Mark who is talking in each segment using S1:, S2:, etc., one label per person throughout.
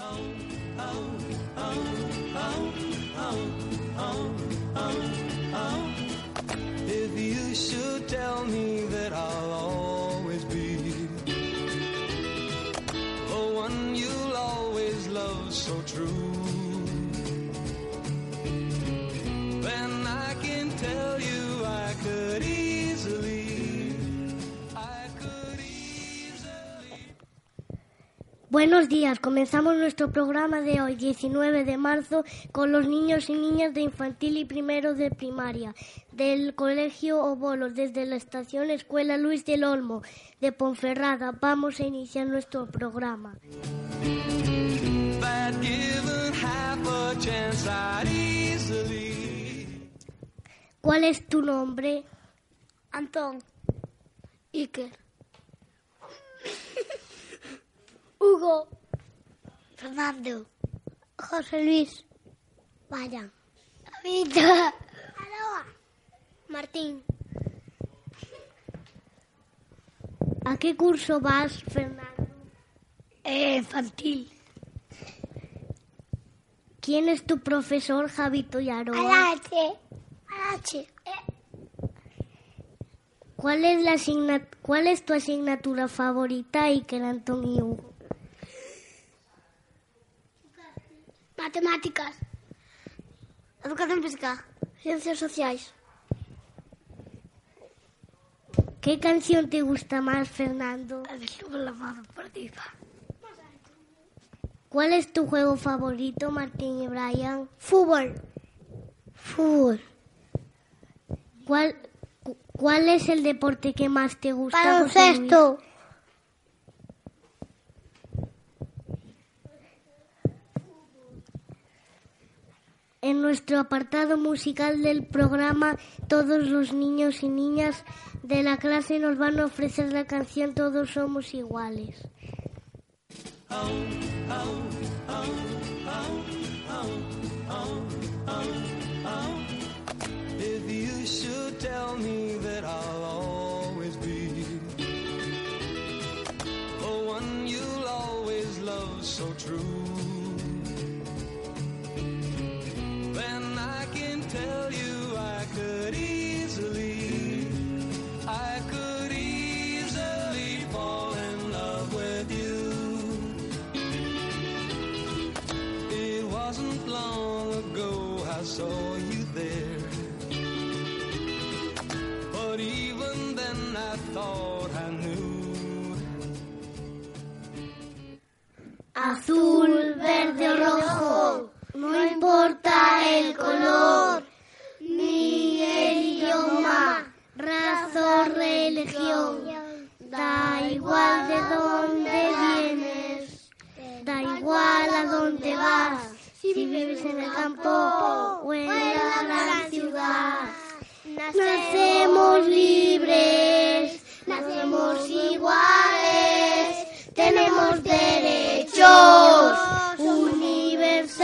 S1: If you should tell
S2: Buenos días, comenzamos nuestro programa de hoy, 19 de marzo, con los niños y niñas de infantil y primero de primaria del Colegio Obolos desde la estación Escuela Luis del Olmo de Ponferrada. Vamos a iniciar nuestro programa. ¿Cuál es tu nombre?
S3: Antón. Iker. Hugo. Fernando. José Luis. Vaya. David. Martín.
S2: ¿A qué curso vas, Fernando?
S3: Eh, infantil.
S2: ¿Quién es tu profesor, Javito Yaroa?
S3: Alache. Alache.
S2: ¿Cuál es, la asigna- ¿Cuál es tu asignatura favorita, Iker, Antón y Hugo?
S3: Matemáticas. Educación física. Ciencias sociales.
S2: ¿Qué canción te gusta más, Fernando?
S3: El sube la mano por arriba.
S2: ¿Cuál es tu juego favorito, Martín y Brian?
S3: Fútbol. Fútbol.
S2: ¿Cuál, cu- ¿Cuál es el deporte que más te gusta?
S3: Baloncesto.
S2: En nuestro apartado musical del programa, todos los niños y niñas de la clase nos van a ofrecer la canción Todos somos iguales.
S1: If you wasn't long ago I saw you there. But even then I thought I knew
S2: Azul, verde o rojo, no importa el color, ni el idioma, raza o religión. Da igual de dónde vienes, da igual a dónde vas, si vives en el campo o en la gran ciudad. Nacemos libres, nacemos iguales, tenemos derechos universales,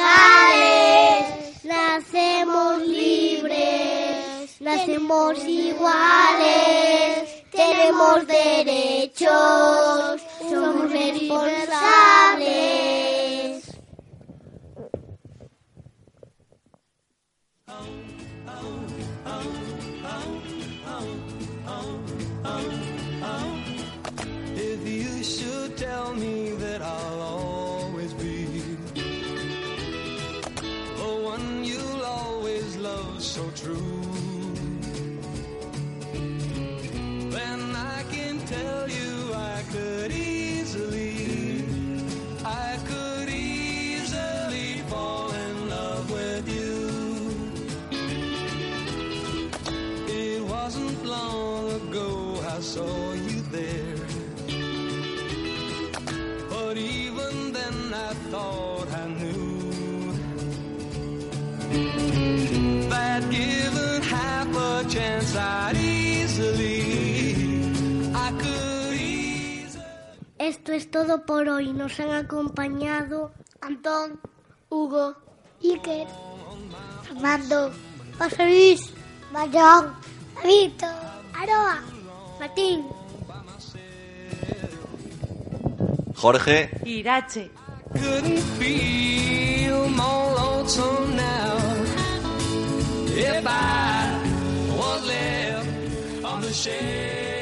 S2: nacemos libres, nacemos iguales, tenemos derechos, somos responsables.
S1: So true, then I can tell you I could easily, I could easily fall in love with you. It wasn't long ago I saw you there.
S2: Es todo por hoy. Nos han acompañado
S3: Antón. Hugo. Iker. Fernando. José Luis. Mayón. David. Aroa. Martín.
S4: Jorge,
S5: Irache,
S1: if I was left on the shelf.